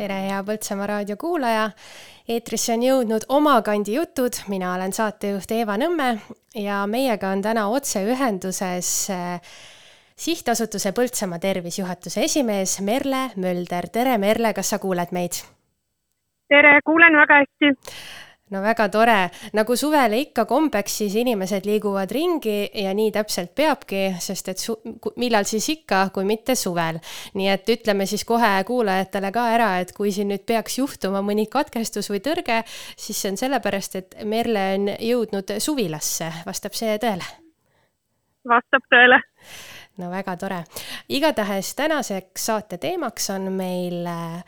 tere, hea Põltsamaa raadio kuulaja. eetrisse on jõudnud Omakandi jutud, mina olen saatejuht Eeva Nõmme ja meiega on täna otseühenduses äh, sihtasutuse Põltsamaa tervisjuhatuse esimees Merle Mölder. tere, Merle, kas sa kuuled meid? tere, kuulen väga hästi no väga tore, nagu suvele ikka kombeks, siis inimesed liiguvad ringi ja nii täpselt peabki, sest et su-, millal siis ikka, kui mitte suvel. nii et ütleme siis kohe kuulajatele ka ära, et kui siin nüüd peaks juhtuma mõni katkestus või tõrge, siis see on sellepärast, et Merle on jõudnud suvilasse, vastab see tõele? vastab tõele no väga tore. igatahes tänaseks saate teemaks on meil äh,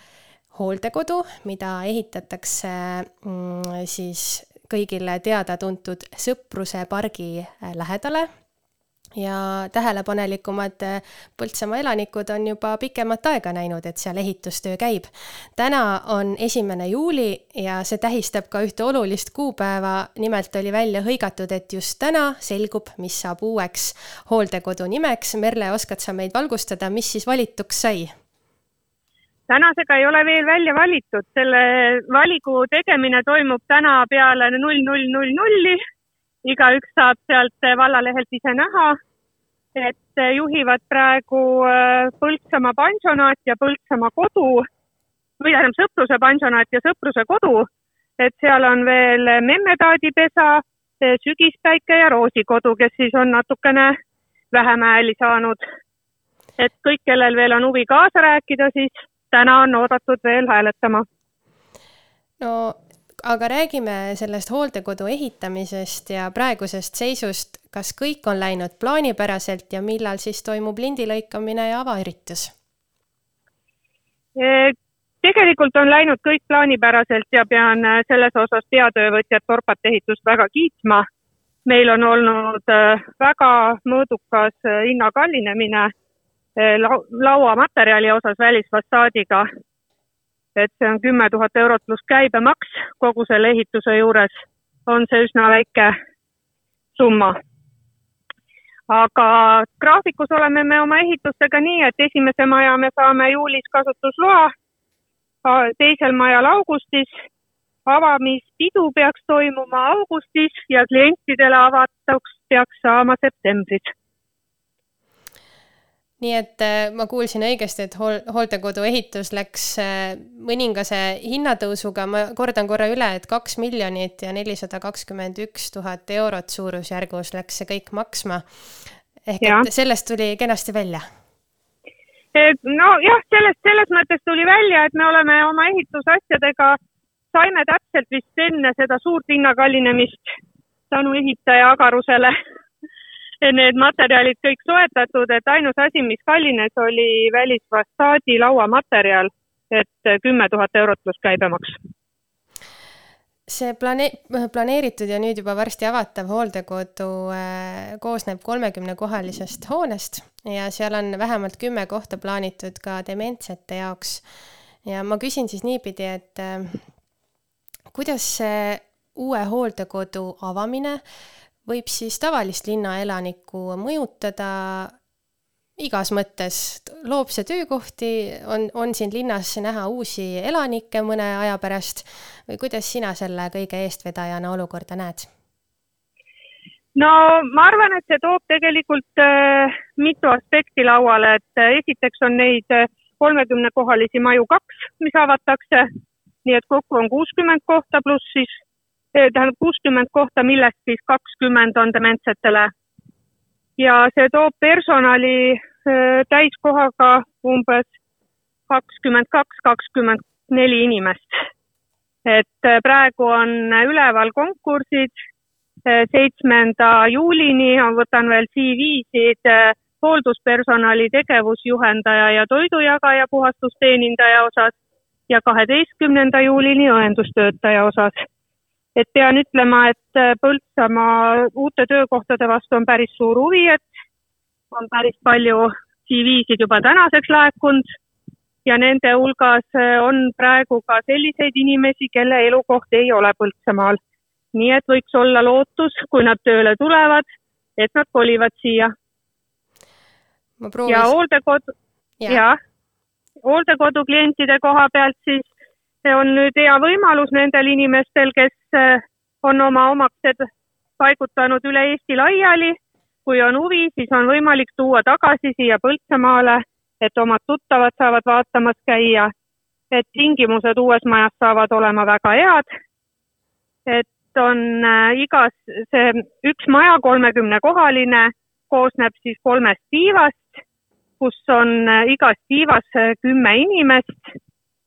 hooldekodu, mida ehitatakse mm, siis kõigile teada-tuntud Sõpruse pargi äh, lähedale ja tähelepanelikumad äh, Põltsamaa elanikud on juba pikemat aega näinud, et seal ehitustöö käib. täna on esimene juuli ja see tähistab ka ühte olulist kuupäeva, nimelt oli välja hõigatud, et just täna selgub, mis saab uueks hooldekodu nimeks. Merle, oskad sa meid valgustada, mis siis valituks sai? Tänasega ei ole veel välja valitud, selle valiku tegemine toimub täna peale null null null nulli. Igaüks saab sealt vallalehelt ise näha, et juhivad praegu äh, Põltsamaa pansionaat ja Põltsamaa kodu või tähendab Sõpruse pansionaat ja Sõpruse kodu, et seal on veel Memmetaadi-pesa, Sügispäike ja Roosikodu, kes siis on natukene vähem hääli saanud. et kõik, kellel veel on huvi kaasa rääkida, siis täna on oodatud veel hääletama. no aga räägime sellest hooldekodu ehitamisest ja praegusest seisust. kas kõik on läinud plaanipäraselt ja millal siis toimub lindi lõikamine ja avaüritus? E, tegelikult on läinud kõik plaanipäraselt ja pean äh, selles osas peatöövõtjat Torpat ehitust väga kiitma. meil on olnud äh, väga mõõdukas hinna kallinemine lauamaterjali osas välisfassaadiga et see on kümme tuhat eurot pluss käibemaks. Kogu selle ehituse juures, on see üsna väike summa. aga graafikus oleme me oma ehitustega nii, et esimese maja me saame juulis kasutusloa, teisel majal augustis, avamispidu peaks toimuma augustis ja klientidele avatuks peaks saama septembris nii et äh, ma kuulsin õigesti, et hool-, hooldekodu ehitus läks äh, mõningase hinnatõusuga, ma kordan korra üle, et kaks miljonit ja nelisada kakskümmend üks tuhat eurot suurusjärgus läks see kõik maksma. ehk ja. et sellest tuli kenasti välja? nojah, sellest, selles mõttes tuli välja, et me oleme oma ehitusasjadega, saime täpselt vist enne seda suurt hinnakallinemist tänu ehitaja agarusele need materjalid kõik soetatud, et ainus asi, mis kallines, oli välisfassaadi lauamaterjal, et kümme tuhat eurot pluss käibemaks see plane-, planeeritud ja nüüd juba varsti avatav hooldekodu äh, koosneb kolmekümnekohalisest hoonest ja seal on vähemalt kümme kohta plaanitud ka dementsete jaoks. ja ma küsin siis niipidi, et äh, kuidas see uue hooldekodu avamine äh, võib siis tavalist linnaelanikku mõjutada igas mõttes, loob see töökohti, on, on siin linnas näha uusi elanikke mõne aja pärast. Või kuidas sina selle kõige eestvedajana olukorda näed? no ma arvan, et see toob tegelikult äh, mitu aspekti lauale, et äh, esiteks on neid äh, kolmekümnekohalisi maju kaks, mis avatakse, nii et kokku on kuuskümmend kohta, pluss siis tähendab kuuskümmend kohta, millest siis kakskümmend on dementsetele. ja see toob personali täiskohaga umbes kakskümmend kaks, kakskümmend neli inimest. et praegu on üleval konkursid, seitsmenda juulini võtan veel CV-sid hoolduspersonali tegevusjuhendaja ja toidujagaja puhastusteenindaja osas ja kaheteistkümnenda juulini õendustöötaja osas et pean ütlema, et äh, Põltsamaa uute töökohtade vastu on päris suur huvi, et on päris palju CV-sid juba tänaseks laekunud ja nende hulgas äh, on praegu ka selliseid inimesi, kelle elukoht ei ole Põltsamaal. nii et võiks olla lootus, kui nad tööle tulevad, et nad kolivad siia. Ja hooldekodu, jah, hooldekodu klientide koha pealt siis on nüüd hea võimalus nendel inimestel, kes on oma omaksed paigutanud üle Eesti laiali. kui on huvi, siis on võimalik tuua tagasi siia Põltsamaale, et omad tuttavad saavad vaatamas käia. et tingimused uues majas saavad olema väga head. et on äh, igas, see üks maja, kolmekümnekohaline, koosneb siis kolmest tiivast, kus on äh, igas tiivas äh, kümme inimest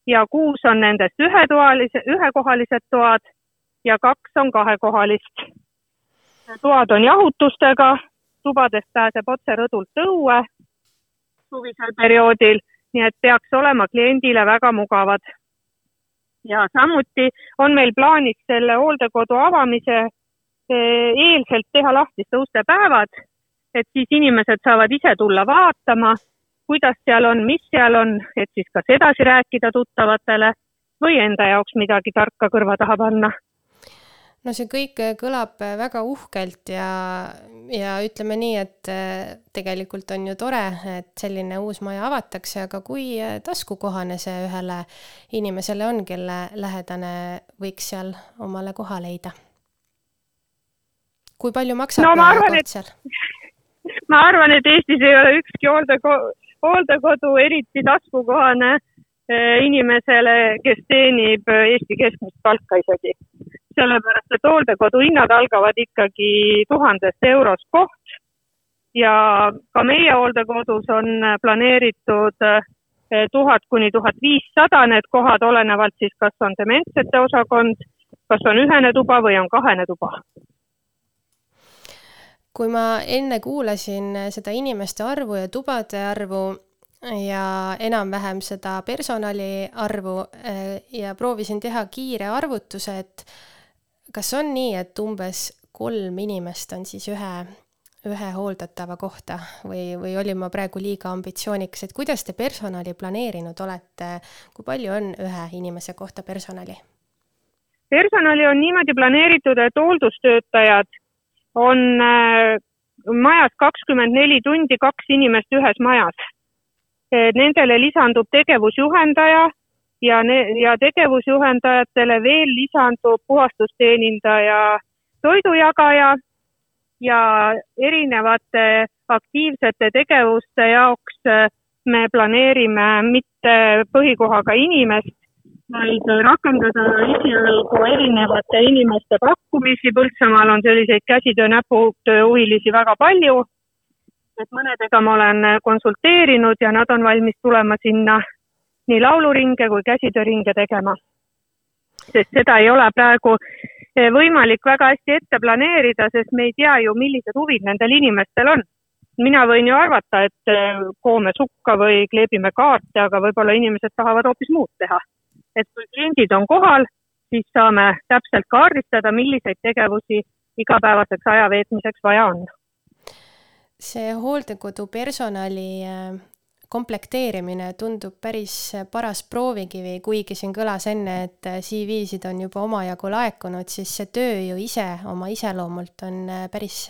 ja kuus on nendest ühetoalise, ühekohalised toad ja kaks on kahekohalist. toad on jahutustega, tubadest pääseb otse rõdult õue suvisel perioodil, nii et peaks olema kliendile väga mugavad. ja samuti on meil plaanis selle hooldekodu avamise eh, eelselt teha lahtiste uste päevad, et siis inimesed saavad ise tulla vaatama, kuidas seal on, mis seal on, et siis kas edasi rääkida tuttavatele või enda jaoks midagi tarka kõrva taha panna no see kõik äh, kõlab äh, väga uhkelt ja, ja ütleme nii, et äh, tegelikult on ju tore, et selline uus maja avatakse, aga kui taskukohane see ühele inimesele on, kelle lähedane võiks seal omale koha leida? kui palju maksab no, arvan, koht seal? ma arvan, et Eestis ei ole ükski hooldekodu, hooldekodu eriti taskukohane inimesele, kes teenib Eesti keskmist palka isegi sellepärast et hooldekodu hinnad algavad ikkagi tuhandest eurost koht. Ja ka meie hooldekodus on planeeritud eh, tuhat kuni tuhat viissada need kohad, olenevalt siis, kas on dementsete osakond, kas on ühene tuba või on kahene tuba. Kui ma enne kuulasin seda inimeste arvu ja tubade arvu ja enam-vähem seda personali arvu eh, ja proovisin teha kiire arvutuse, et kas on nii, et umbes kolm inimest on siis ühe, ühe hooldatava kohta või, või olin ma praegu liiga ambitsioonikas, et kuidas te personali planeerinud olete, kui palju on ühe inimese kohta personali? personali on niimoodi planeeritud, et hooldustöötajad on äh, majas kakskümmend neli tundi, kaks inimest ühes majas. Nendele lisandub tegevusjuhendaja ja ne-, ja tegevusjuhendajatele veel lisandub puhastusteenindaja, toidujagaja ja erinevate aktiivsete tegevuste jaoks äh, me planeerime mitte põhikohaga inimest, vaid rakendada esialgu erinevate inimeste pakkumisi. Põltsamaal on selliseid käsitöö, näputöö huvilisi väga palju. et mõnedega ma olen konsulteerinud ja nad on valmis tulema sinna nii lauluringe kui käsitööringe tegema. sest seda ei ole praegu eh, võimalik väga hästi ette planeerida, sest me ei tea ju, millised huvid nendel inimestel on. mina võin ju arvata, et eh, koome sukka või kleebime kaarte, aga võib-olla inimesed tahavad hoopis muud teha. et kui kliendid on kohal, siis saame täpselt kaardistada, milliseid tegevusi igapäevaseks aja veetmiseks vaja on see hooldekodu personali eh, komplekteerimine tundub päris paras proovikivi, kuigi siin kõlas enne, et CV-sid on juba omajagu laekunud, siis see töö ju ise oma iseloomult on päris,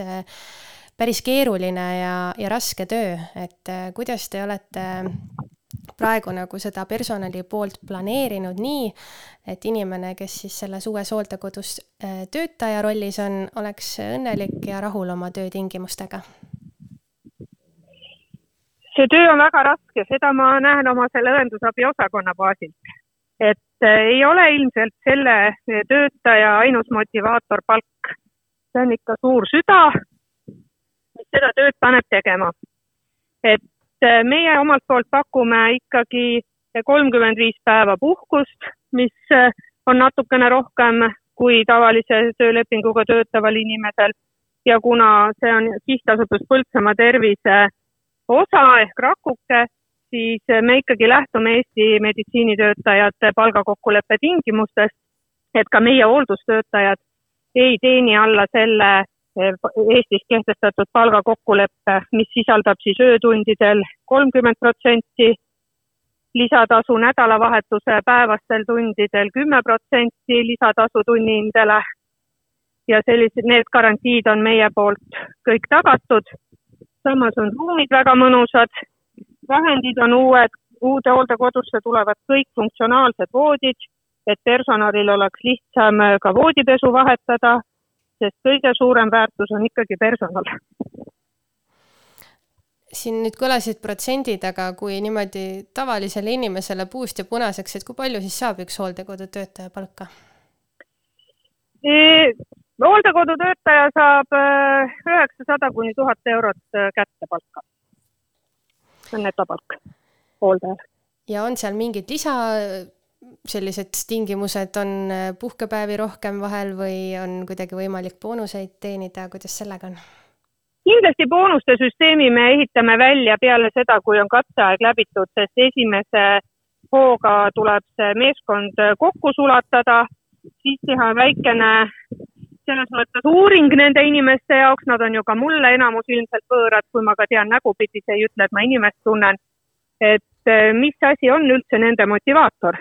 päris keeruline ja, ja raske töö, et kuidas te olete praegu nagu seda personali poolt planeerinud nii, et inimene, kes siis selles uues hooldekodus äh, töötaja rollis on, oleks õnnelik ja rahul oma töötingimustega see töö on väga raske, seda ma näen oma selle õendusabi osakonna baasilt. et äh, ei ole ilmselt selle töötaja ainus motivaator palk. see on ikka suur süda, mis seda tööd paneb tegema. et äh, meie omalt poolt pakume ikkagi kolmkümmend viis päeva puhkust, mis äh, on natukene rohkem kui tavalise töölepinguga töötaval inimesel ja kuna see on sihtasutus Põltsamaa Tervise osa ehk rakuke, siis me ikkagi lähtume Eesti meditsiinitöötajate palgakokkuleppe tingimustest, et ka meie hooldustöötajad ei teeni alla selle eh, Eestis kehtestatud palgakokkuleppe, mis sisaldab siis öötundidel kolmkümmend protsenti lisatasu, nädalavahetuse päevastel tundidel kümme protsenti lisatasu tunnindele. ja sellised, need garantiid on meie poolt kõik tagatud samas on ruumid väga mõnusad, vahendid on uued, uude hooldekodusse tulevad kõik funktsionaalsed voodid, et personalil oleks lihtsam ka voodipesu vahetada, sest kõige suurem väärtus on ikkagi personal siin nüüd kõlasid protsendid, aga kui niimoodi tavalisele inimesele puust ja punaseks, et kui palju siis saab üks hooldekodu töötaja palka? Hooldekodu töötaja saab äh, üheksasada kuni tuhat eurot äh, kätte palka. see on netopalk hooldajal. ja on seal mingid lisa sellised tingimused, on äh, puhkepäevi rohkem vahel või on kuidagi võimalik boonuseid teenida, kuidas sellega on? kindlasti boonuste süsteemi me ehitame välja peale seda, kui on katseaeg läbitud, sest esimese hooga tuleb see meeskond kokku sulatada, siis teha väikene selles mõttes uuring nende inimeste jaoks, nad on ju ka mulle enamus ilmselt võõrad, kui ma ka tean nägupidi, see ei ütle, et ma inimest tunnen. et eh, mis asi on üldse nende motivaator,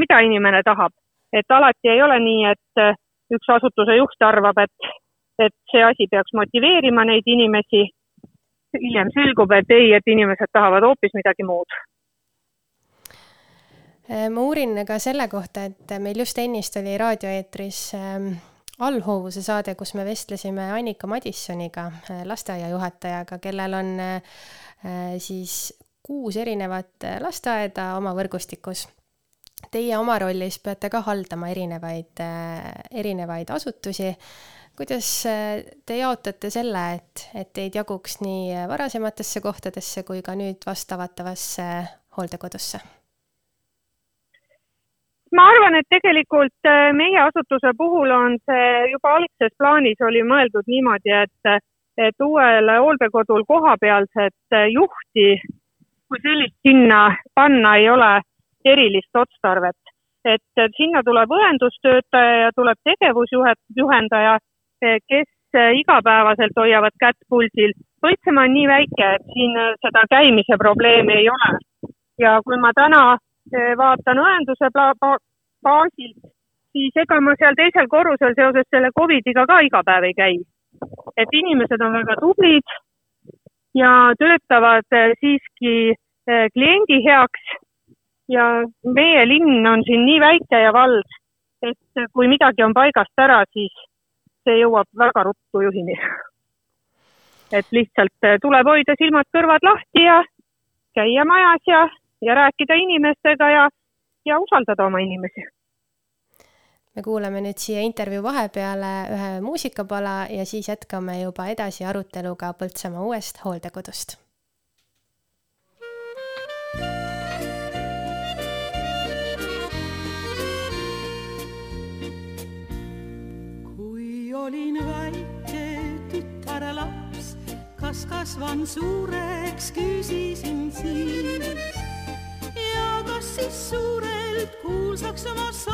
mida inimene tahab, et alati ei ole nii, et eh, üks asutuse juht arvab, et, et see asi peaks motiveerima neid inimesi. hiljem selgub, et ei, et inimesed tahavad hoopis midagi muud eh, ma uurin ka selle kohta, et meil just ennist oli raadioeetris ähm, allhoovuse saade, kus me vestlesime Annika Madissoniga, äh, lasteaiajuhatajaga, kellel on äh, siis kuus erinevat äh, lasteaeda oma võrgustikus. Teie oma rollis peate ka haldama erinevaid, erinevaid asutusi. kuidas te jaotate selle, et, et teid jaguks nii varasematesse kohtadesse kui ka nüüd vastavatavasse hooldekodusse? Ma arvan, et tegelikult äh, meie asutuse puhul on see juba algses plaanis oli mõeldud niimoodi, et, et uuel hooldekodul kohapealset äh, juhti kui sellist sinna panna ei ole erilist otstarvet. et sinna tuleb õendustöötaja ja tuleb tegevusjuhet, juhendaja, äh, kes igapäevaselt hoiavad kätt pulsil. Põltsamaa on nii väike, et siin seda käimise probleemi ei ole. ja kui ma täna vaatan õenduse baasilt, siis ega ma seal teisel korrusel seoses selle Covidiga ka iga päev ei käi. et inimesed on väga tublid ja töötavad eh, siiski eh, kliendi heaks ja meie linn on siin nii väike ja vald, et kui midagi on paigast ära, siis see jõuab väga ruttu juhini. et lihtsalt eh, tuleb hoida silmad-kõrvad lahti ja käia majas ja, ja rääkida inimestega ja ja usaldada oma inimesi. me kuulame nüüd siia intervjuu vahepeale ühe muusikapala ja siis jätkame juba edasi aruteluga Põltsamaa uuest hooldekodust olin väike tütarlaps, kas kasvan suureks, küsisin siis suurelt kuulsaks ma saan,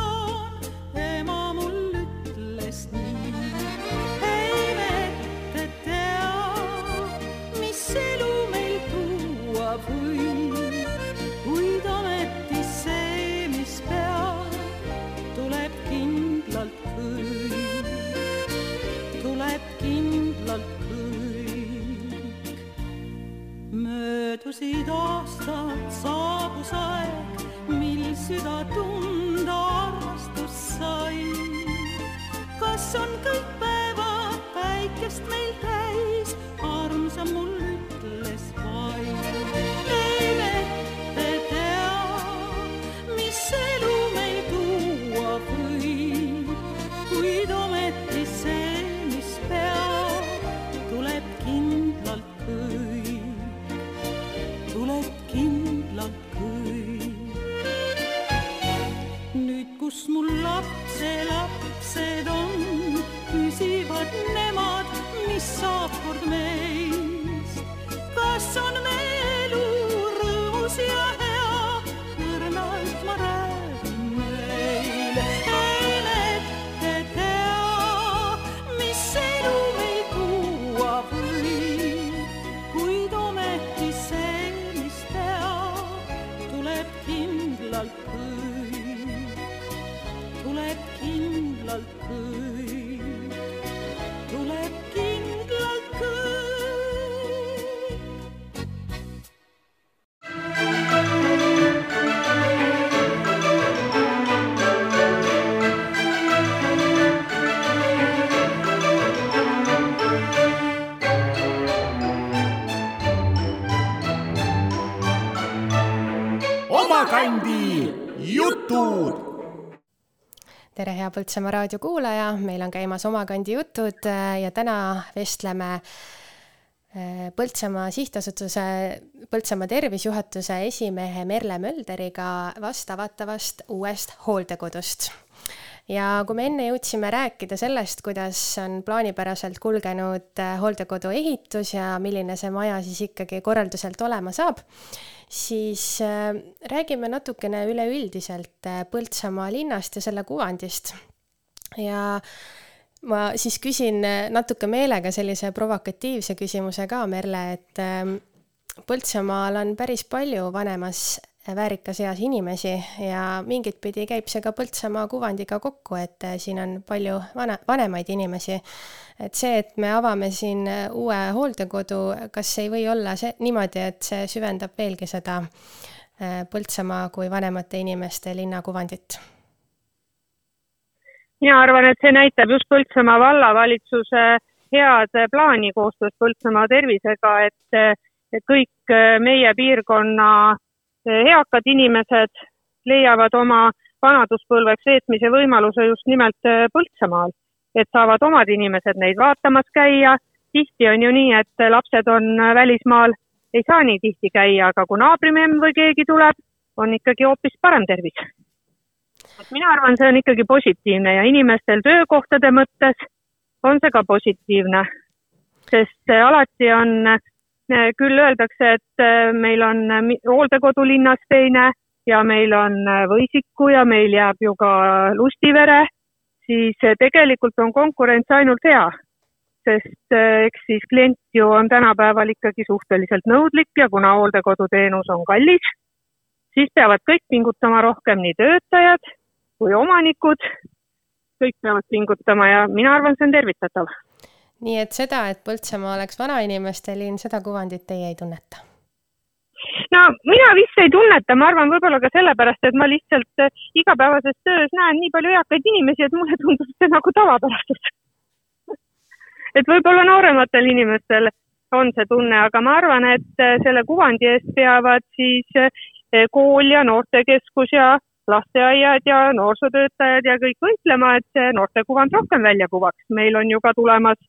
hea Põltsamaa raadio kuulaja, meil on käimas Omakandi jutud äh, ja täna vestleme äh, Põltsamaa sihtasutuse Põltsamaa tervisjuhatuse esimehe Merle Mölderiga vastavatavast uuest hooldekodust. Ja kui me enne jõudsime rääkida sellest, kuidas on plaanipäraselt kulgenud äh, hooldekodu ehitus ja milline see maja siis ikkagi korralduselt olema saab, siis äh, räägime natukene üleüldiselt äh, Põltsamaa linnast ja selle kuvandist. ja ma siis küsin natuke meelega sellise provokatiivse küsimuse ka, Merle, et Põltsamaal on päris palju vanemas väärikas eas inimesi ja mingit pidi käib see ka Põltsamaa kuvandiga kokku, et äh, siin on palju vana, vanemaid inimesi. et see, et me avame siin äh, uue hooldekodu, kas ei või olla see niimoodi, et see süvendab veelgi seda äh, Põltsamaa kui vanemate inimeste linnakuvandit? mina arvan, et see näitab just Põltsamaa vallavalitsuse head plaani koostöös Põltsamaa tervisega, et kõik meie piirkonna eakad inimesed leiavad oma vanaduspõlveks veetmise võimaluse just nimelt äh, Põltsamaal, et saavad omad inimesed neid vaatamas käia. tihti on ju nii, et lapsed on äh, välismaal, ei saa nii tihti käia, aga kui naabrimemm või keegi tuleb, on ikkagi hoopis parem tervis. et mina arvan, see on ikkagi positiivne ja inimestel töökohtade mõttes on see ka positiivne, sest äh, alati on küll öeldakse, et äh, meil on äh, hooldekodu linnas teine ja meil on Võisiku ja meil jääb ju ka Lustivere, siis tegelikult on konkurents ainult hea. sest eks siis klient ju on tänapäeval ikkagi suhteliselt nõudlik ja kuna hooldekoduteenus on kallis, siis peavad kõik pingutama rohkem, nii töötajad kui omanikud, kõik peavad pingutama ja mina arvan, see on tervitatav nii et seda, et Põltsamaa oleks vanainimeste linn, seda kuvandit teie ei tunneta? no mina vist ei tunneta, ma arvan, võib-olla ka sellepärast, et ma lihtsalt eh, igapäevases töös näen nii palju eakaid inimesi, et mulle tundub see nagu tavapärasus et võib-olla noorematel inimestel on see tunne, aga ma arvan, et eh, selle kuvandi eest peavad siis eh, kool ja noortekeskus ja lasteaiad ja noorsootöötajad ja kõik võitlema, et see noortekuvand rohkem välja kuvaks. meil on ju ka tulemas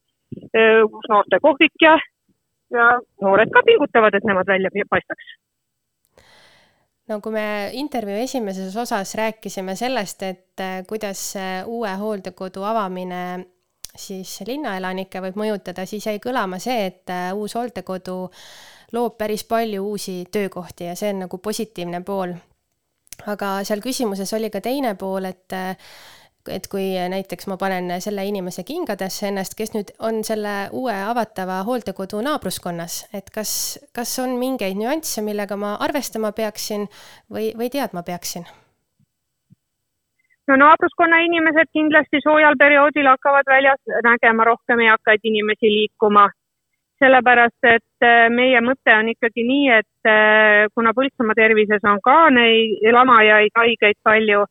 uus noortekohvik ja, ja noored ka pingutavad, et nemad välja paistaks no kui me intervjuu esimeses osas rääkisime sellest, et äh, kuidas uue hooldekodu avamine siis linnaelanikke võib mõjutada, siis jäi kõlama see, et äh, uus hooldekodu loob päris palju uusi töökohti ja see on nagu positiivne pool. aga seal küsimuses oli ka teine pool, et äh, et kui näiteks ma panen selle inimese kingadesse ennast, kes nüüd on selle uue avatava hooldekodu naabruskonnas, et kas, kas on mingeid nüansse, millega ma arvestama peaksin või, või teadma peaksin? no naabruskonna inimesed kindlasti soojal perioodil hakkavad väljas nägema rohkem eakaid inimesi liikuma, sellepärast et äh, meie mõte on ikkagi nii, et äh, kuna Põltsamaa tervises on ka neid lamajaid, haigeid palju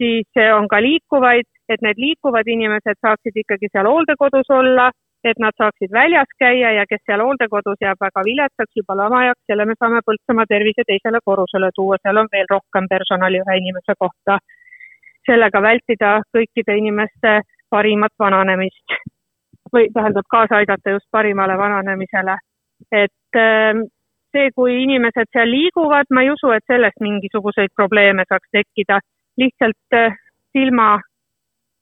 siis on ka liikuvaid, et need liikuvad inimesed saaksid ikkagi seal hooldekodus olla, et nad saaksid väljas käia ja kes seal hooldekodus jääb väga viletsaks, juba lamajaks, selle me saame Põltsamaa tervise teisele korrusele tuua, seal on veel rohkem personali ühe inimese kohta. sellega vältida kõikide inimeste parimat vananemist või tähendab, kaasa aidata just parimale vananemisele. et ähm, see, kui inimesed seal liiguvad, ma ei usu, et sellest mingisuguseid probleeme saaks tekkida lihtsalt äh, silma,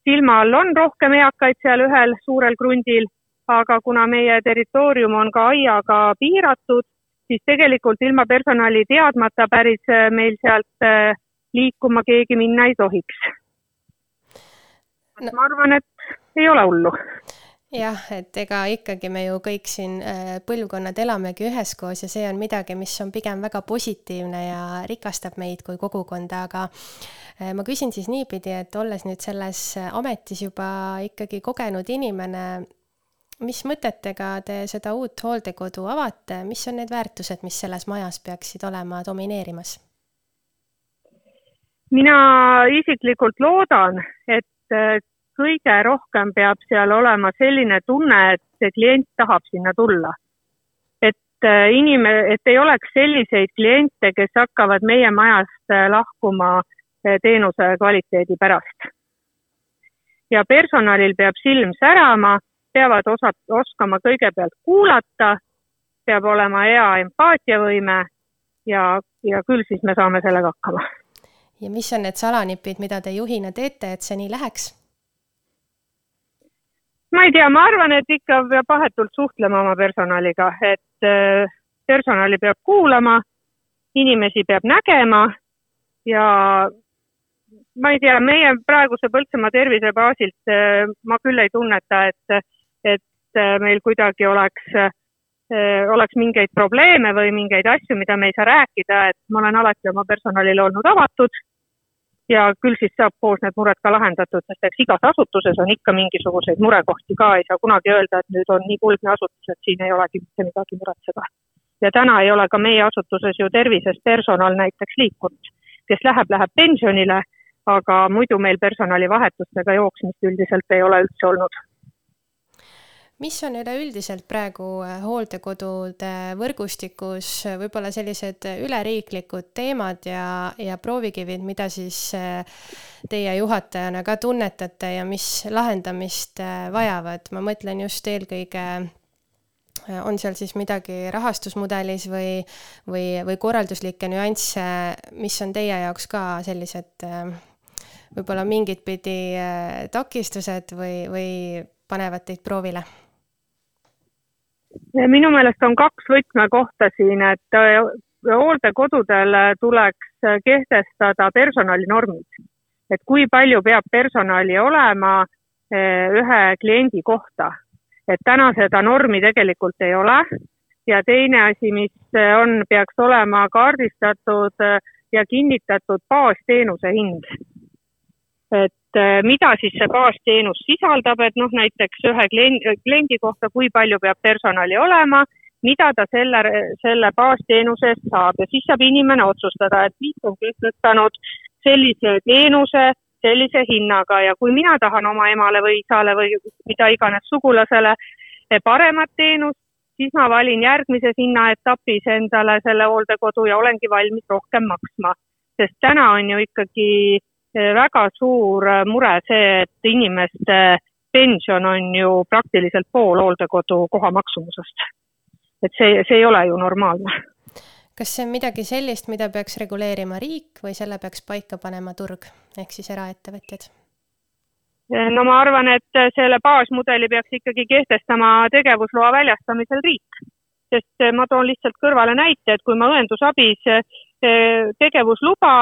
silma all on rohkem eakaid seal ühel suurel krundil, aga kuna meie territoorium on ka aiaga piiratud, siis tegelikult ilma personali teadmata päris äh, meil sealt äh, liikuma keegi minna ei tohiks. No.. ma arvan, et ei ole hullu jah, et ega ikkagi me ju kõik siin äh, põlvkonnad elamegi üheskoos ja see on midagi, mis on pigem väga positiivne ja rikastab meid kui kogukonda, aga äh, ma küsin siis niipidi, et olles nüüd selles ametis juba ikkagi kogenud inimene, mis mõtetega te seda uut hooldekodu avate, mis on need väärtused, mis selles majas peaksid olema domineerimas? mina isiklikult loodan, et äh, kõige rohkem peab seal olema selline tunne, et see klient tahab sinna tulla. et äh, inim-, et ei oleks selliseid kliente, kes hakkavad meie majast äh, lahkuma teenuse kvaliteedi pärast. ja personalil peab silm särama, peavad osa, oskama kõigepealt kuulata, peab olema hea empaatiavõime ja, ja küll siis me saame sellega hakkama. ja mis on need salanipid, mida te juhina teete, et see nii läheks? Ma ei tea, ma arvan, et ikka peab vahetult suhtlema oma personaliga, et äh, personali peab kuulama, inimesi peab nägema ja ma ei tea, meie praeguse Põltsamaa tervise baasilt äh, ma küll ei tunneta, et, et äh, meil kuidagi oleks, oleks mingeid probleeme või mingeid asju, mida me ei saa rääkida, et ma olen alati oma personalile olnud avatud ja küll siis saab koos need mured ka lahendatud, sest eks igas asutuses on ikka mingisuguseid murekohti ka, ei saa kunagi öelda, et nüüd on nii kuldne asutus, et siin ei olegi mitte midagi muretseda. ja täna ei ole ka meie asutuses ju tervisest personal näiteks liikunud, kes läheb, läheb pensionile, aga muidu meil personalivahetustega jooksmist üldiselt ei ole üldse olnud mis on üleüldiselt praegu äh, hooldekodude võrgustikus äh, võib-olla sellised äh, üleriiklikud teemad ja, ja proovikivid, mida siis teie juhatajana ka tunnetate ja mis lahendamist vajavad, ma mõtlen just eelkõige on seal siis midagi rahastusmudelis või, või, või korralduslikke nüansse, mis on teie jaoks ka sellised võib-olla mingit pidi takistused või, või panevad teid proovile? Minu meelest on kaks võtmekohta siin, et äh, hooldekodudel tuleks kehtestada personalinormid, et kui palju peab personali olema äh, ühe kliendi kohta, et täna seda normi tegelikult ei ole. Ja teine asi, mis on, peaks olema kaardistatud ja kinnitatud baasteenuse hind. et Äh, mida siis see baasteenus sisaldab, et noh, näiteks ühe kliendi, kliendi kohta, kui palju peab personali olema, mida ta selle, selle baasteenuse eest saab ja siis saab inimene otsustada, et liit on kehtestanud sellise teenuse sellise hinnaga ja kui mina tahan oma emale või isale või mida iganes sugulasele paremat teenust, siis ma valin järgmises hinnaetapis endale selle hooldekodu ja olengi valmis rohkem maksma. sest täna on ju ikkagi väga suur äh, mure see, et inimeste pension on ju praktiliselt pool hooldekodu koha maksumusest. et see, see ei ole ju normaalne. kas see on midagi sellist, mida peaks reguleerima riik või selle peaks paika panema turg ehk siis eraettevõtjad? no ma arvan, et selle baasmudeli peaks ikkagi kehtestama tegevusloa väljastamisel riik. sest ma toon lihtsalt kõrvale näite, et kui ma õendusabis tegevusluba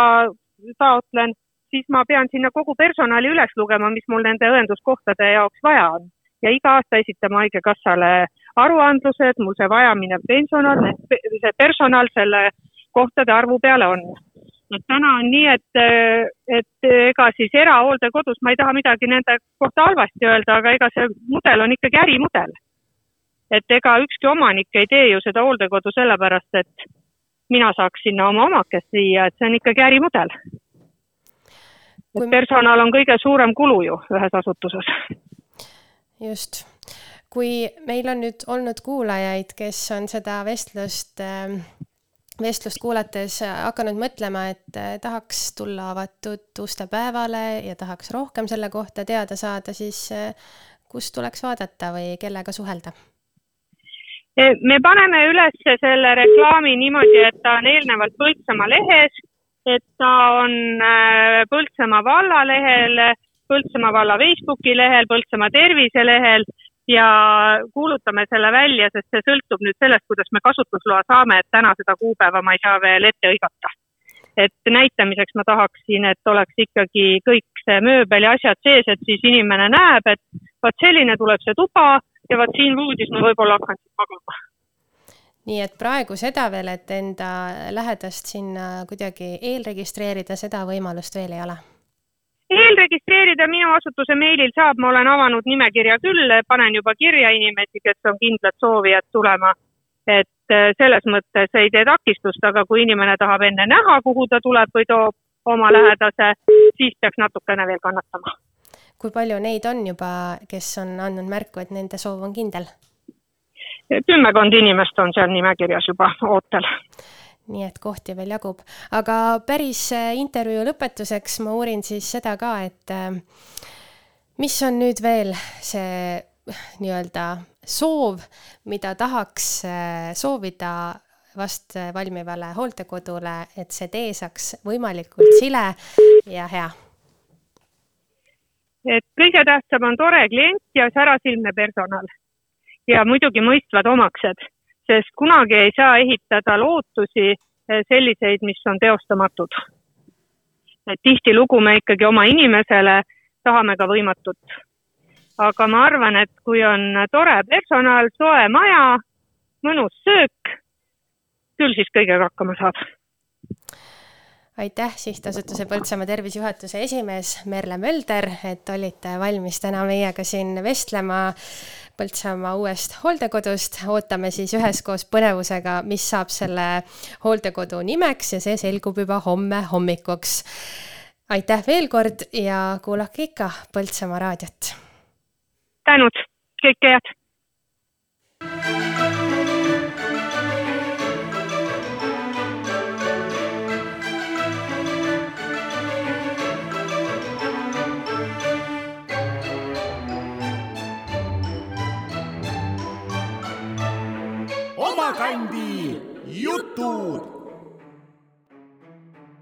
taotlen, siis ma pean sinna kogu personali üles lugema, mis mul nende õenduskohtade jaoks vaja on. ja iga aasta esitama Haigekassale aruandlused, mul see vajaminev pensional, see personal selle kohtade arvu peale on. et täna on nii, et, et ega siis erahooldekodus, ma ei taha midagi nende kohta halvasti öelda, aga ega see mudel on ikkagi ärimudel. et ega ükski omanik ei tee ju seda hooldekodu sellepärast, et mina saaks sinna oma omakest viia, et see on ikkagi ärimudel kui... personal on kõige suurem kulu ju ühes asutuses. just, kui meil on nüüd olnud kuulajaid, kes on seda vestlust äh, vestlust kuulates hakanud mõtlema, et äh, tahaks tulla avatud uste päevale ja tahaks rohkem selle kohta teada saada, siis äh, kust tuleks vaadata või kellega suhelda? me paneme üles selle reklaami niimoodi, et ta on eelnevalt Põltsamaa lehes et ta on äh, Põltsamaa valla lehel, Põltsamaa valla Facebooki lehel, Põltsamaa terviselehel ja kuulutame selle välja, sest see sõltub nüüd sellest, kuidas me kasutusloa saame, et täna seda kuupäeva ma ei saa veel ette hõigata. et näitamiseks ma tahaksin, et oleks ikkagi kõik see mööbel ja asjad sees, et siis inimene näeb, et vot selline tuleb see tuba ja vot siin voodis ma võib-olla hakkan siis magama nii et praegu seda veel, et enda lähedast sinna kuidagi eelregistreerida, seda võimalust veel ei ole? eelregistreerida minu asutuse meilil saab, ma olen avanud nimekirja küll, panen juba kirja inimesi, kes on kindlad soovijad tulema. et äh, selles mõttes ei tee takistust, aga kui inimene tahab enne näha, kuhu ta tuleb või toob oma lähedase, siis peaks natukene veel kannatama. kui palju neid on juba, kes on andnud märku, et nende soov on kindel? Kümmekond inimest on seal nimekirjas juba ootel. Nii et kohti veel jagub, aga päris äh, intervjuu lõpetuseks ma uurin siis seda ka, et äh, mis on nüüd veel see nii-öelda soov, mida tahaks äh, soovida vast valmivale hooldekodule, et see tee saaks võimalikult sile ja hea? et kõige tähtsam on tore klient ja särasilmne personal ja muidugi mõistvad omaksed sest kunagi ei saa ehitada lootusi eh, selliseid, mis on teostamatud. tihtilugu me ikkagi oma inimesele tahame ka võimatut. aga ma arvan, et kui on tore personal, soe maja, mõnus söök, küll siis kõigega hakkama saab aitäh, sihtasutuse Põltsamaa tervisejuhatuse esimees Merle Mölder, et olite valmis täna meiega siin vestlema Põltsamaa uuest hooldekodust. ootame siis üheskoos põnevusega, mis saab selle hooldekodu nimeks ja see selgub juba homme hommikuks. aitäh veel kord ja kuulake ikka Põltsamaa raadiot. tänud, kõike head Omakandi jutud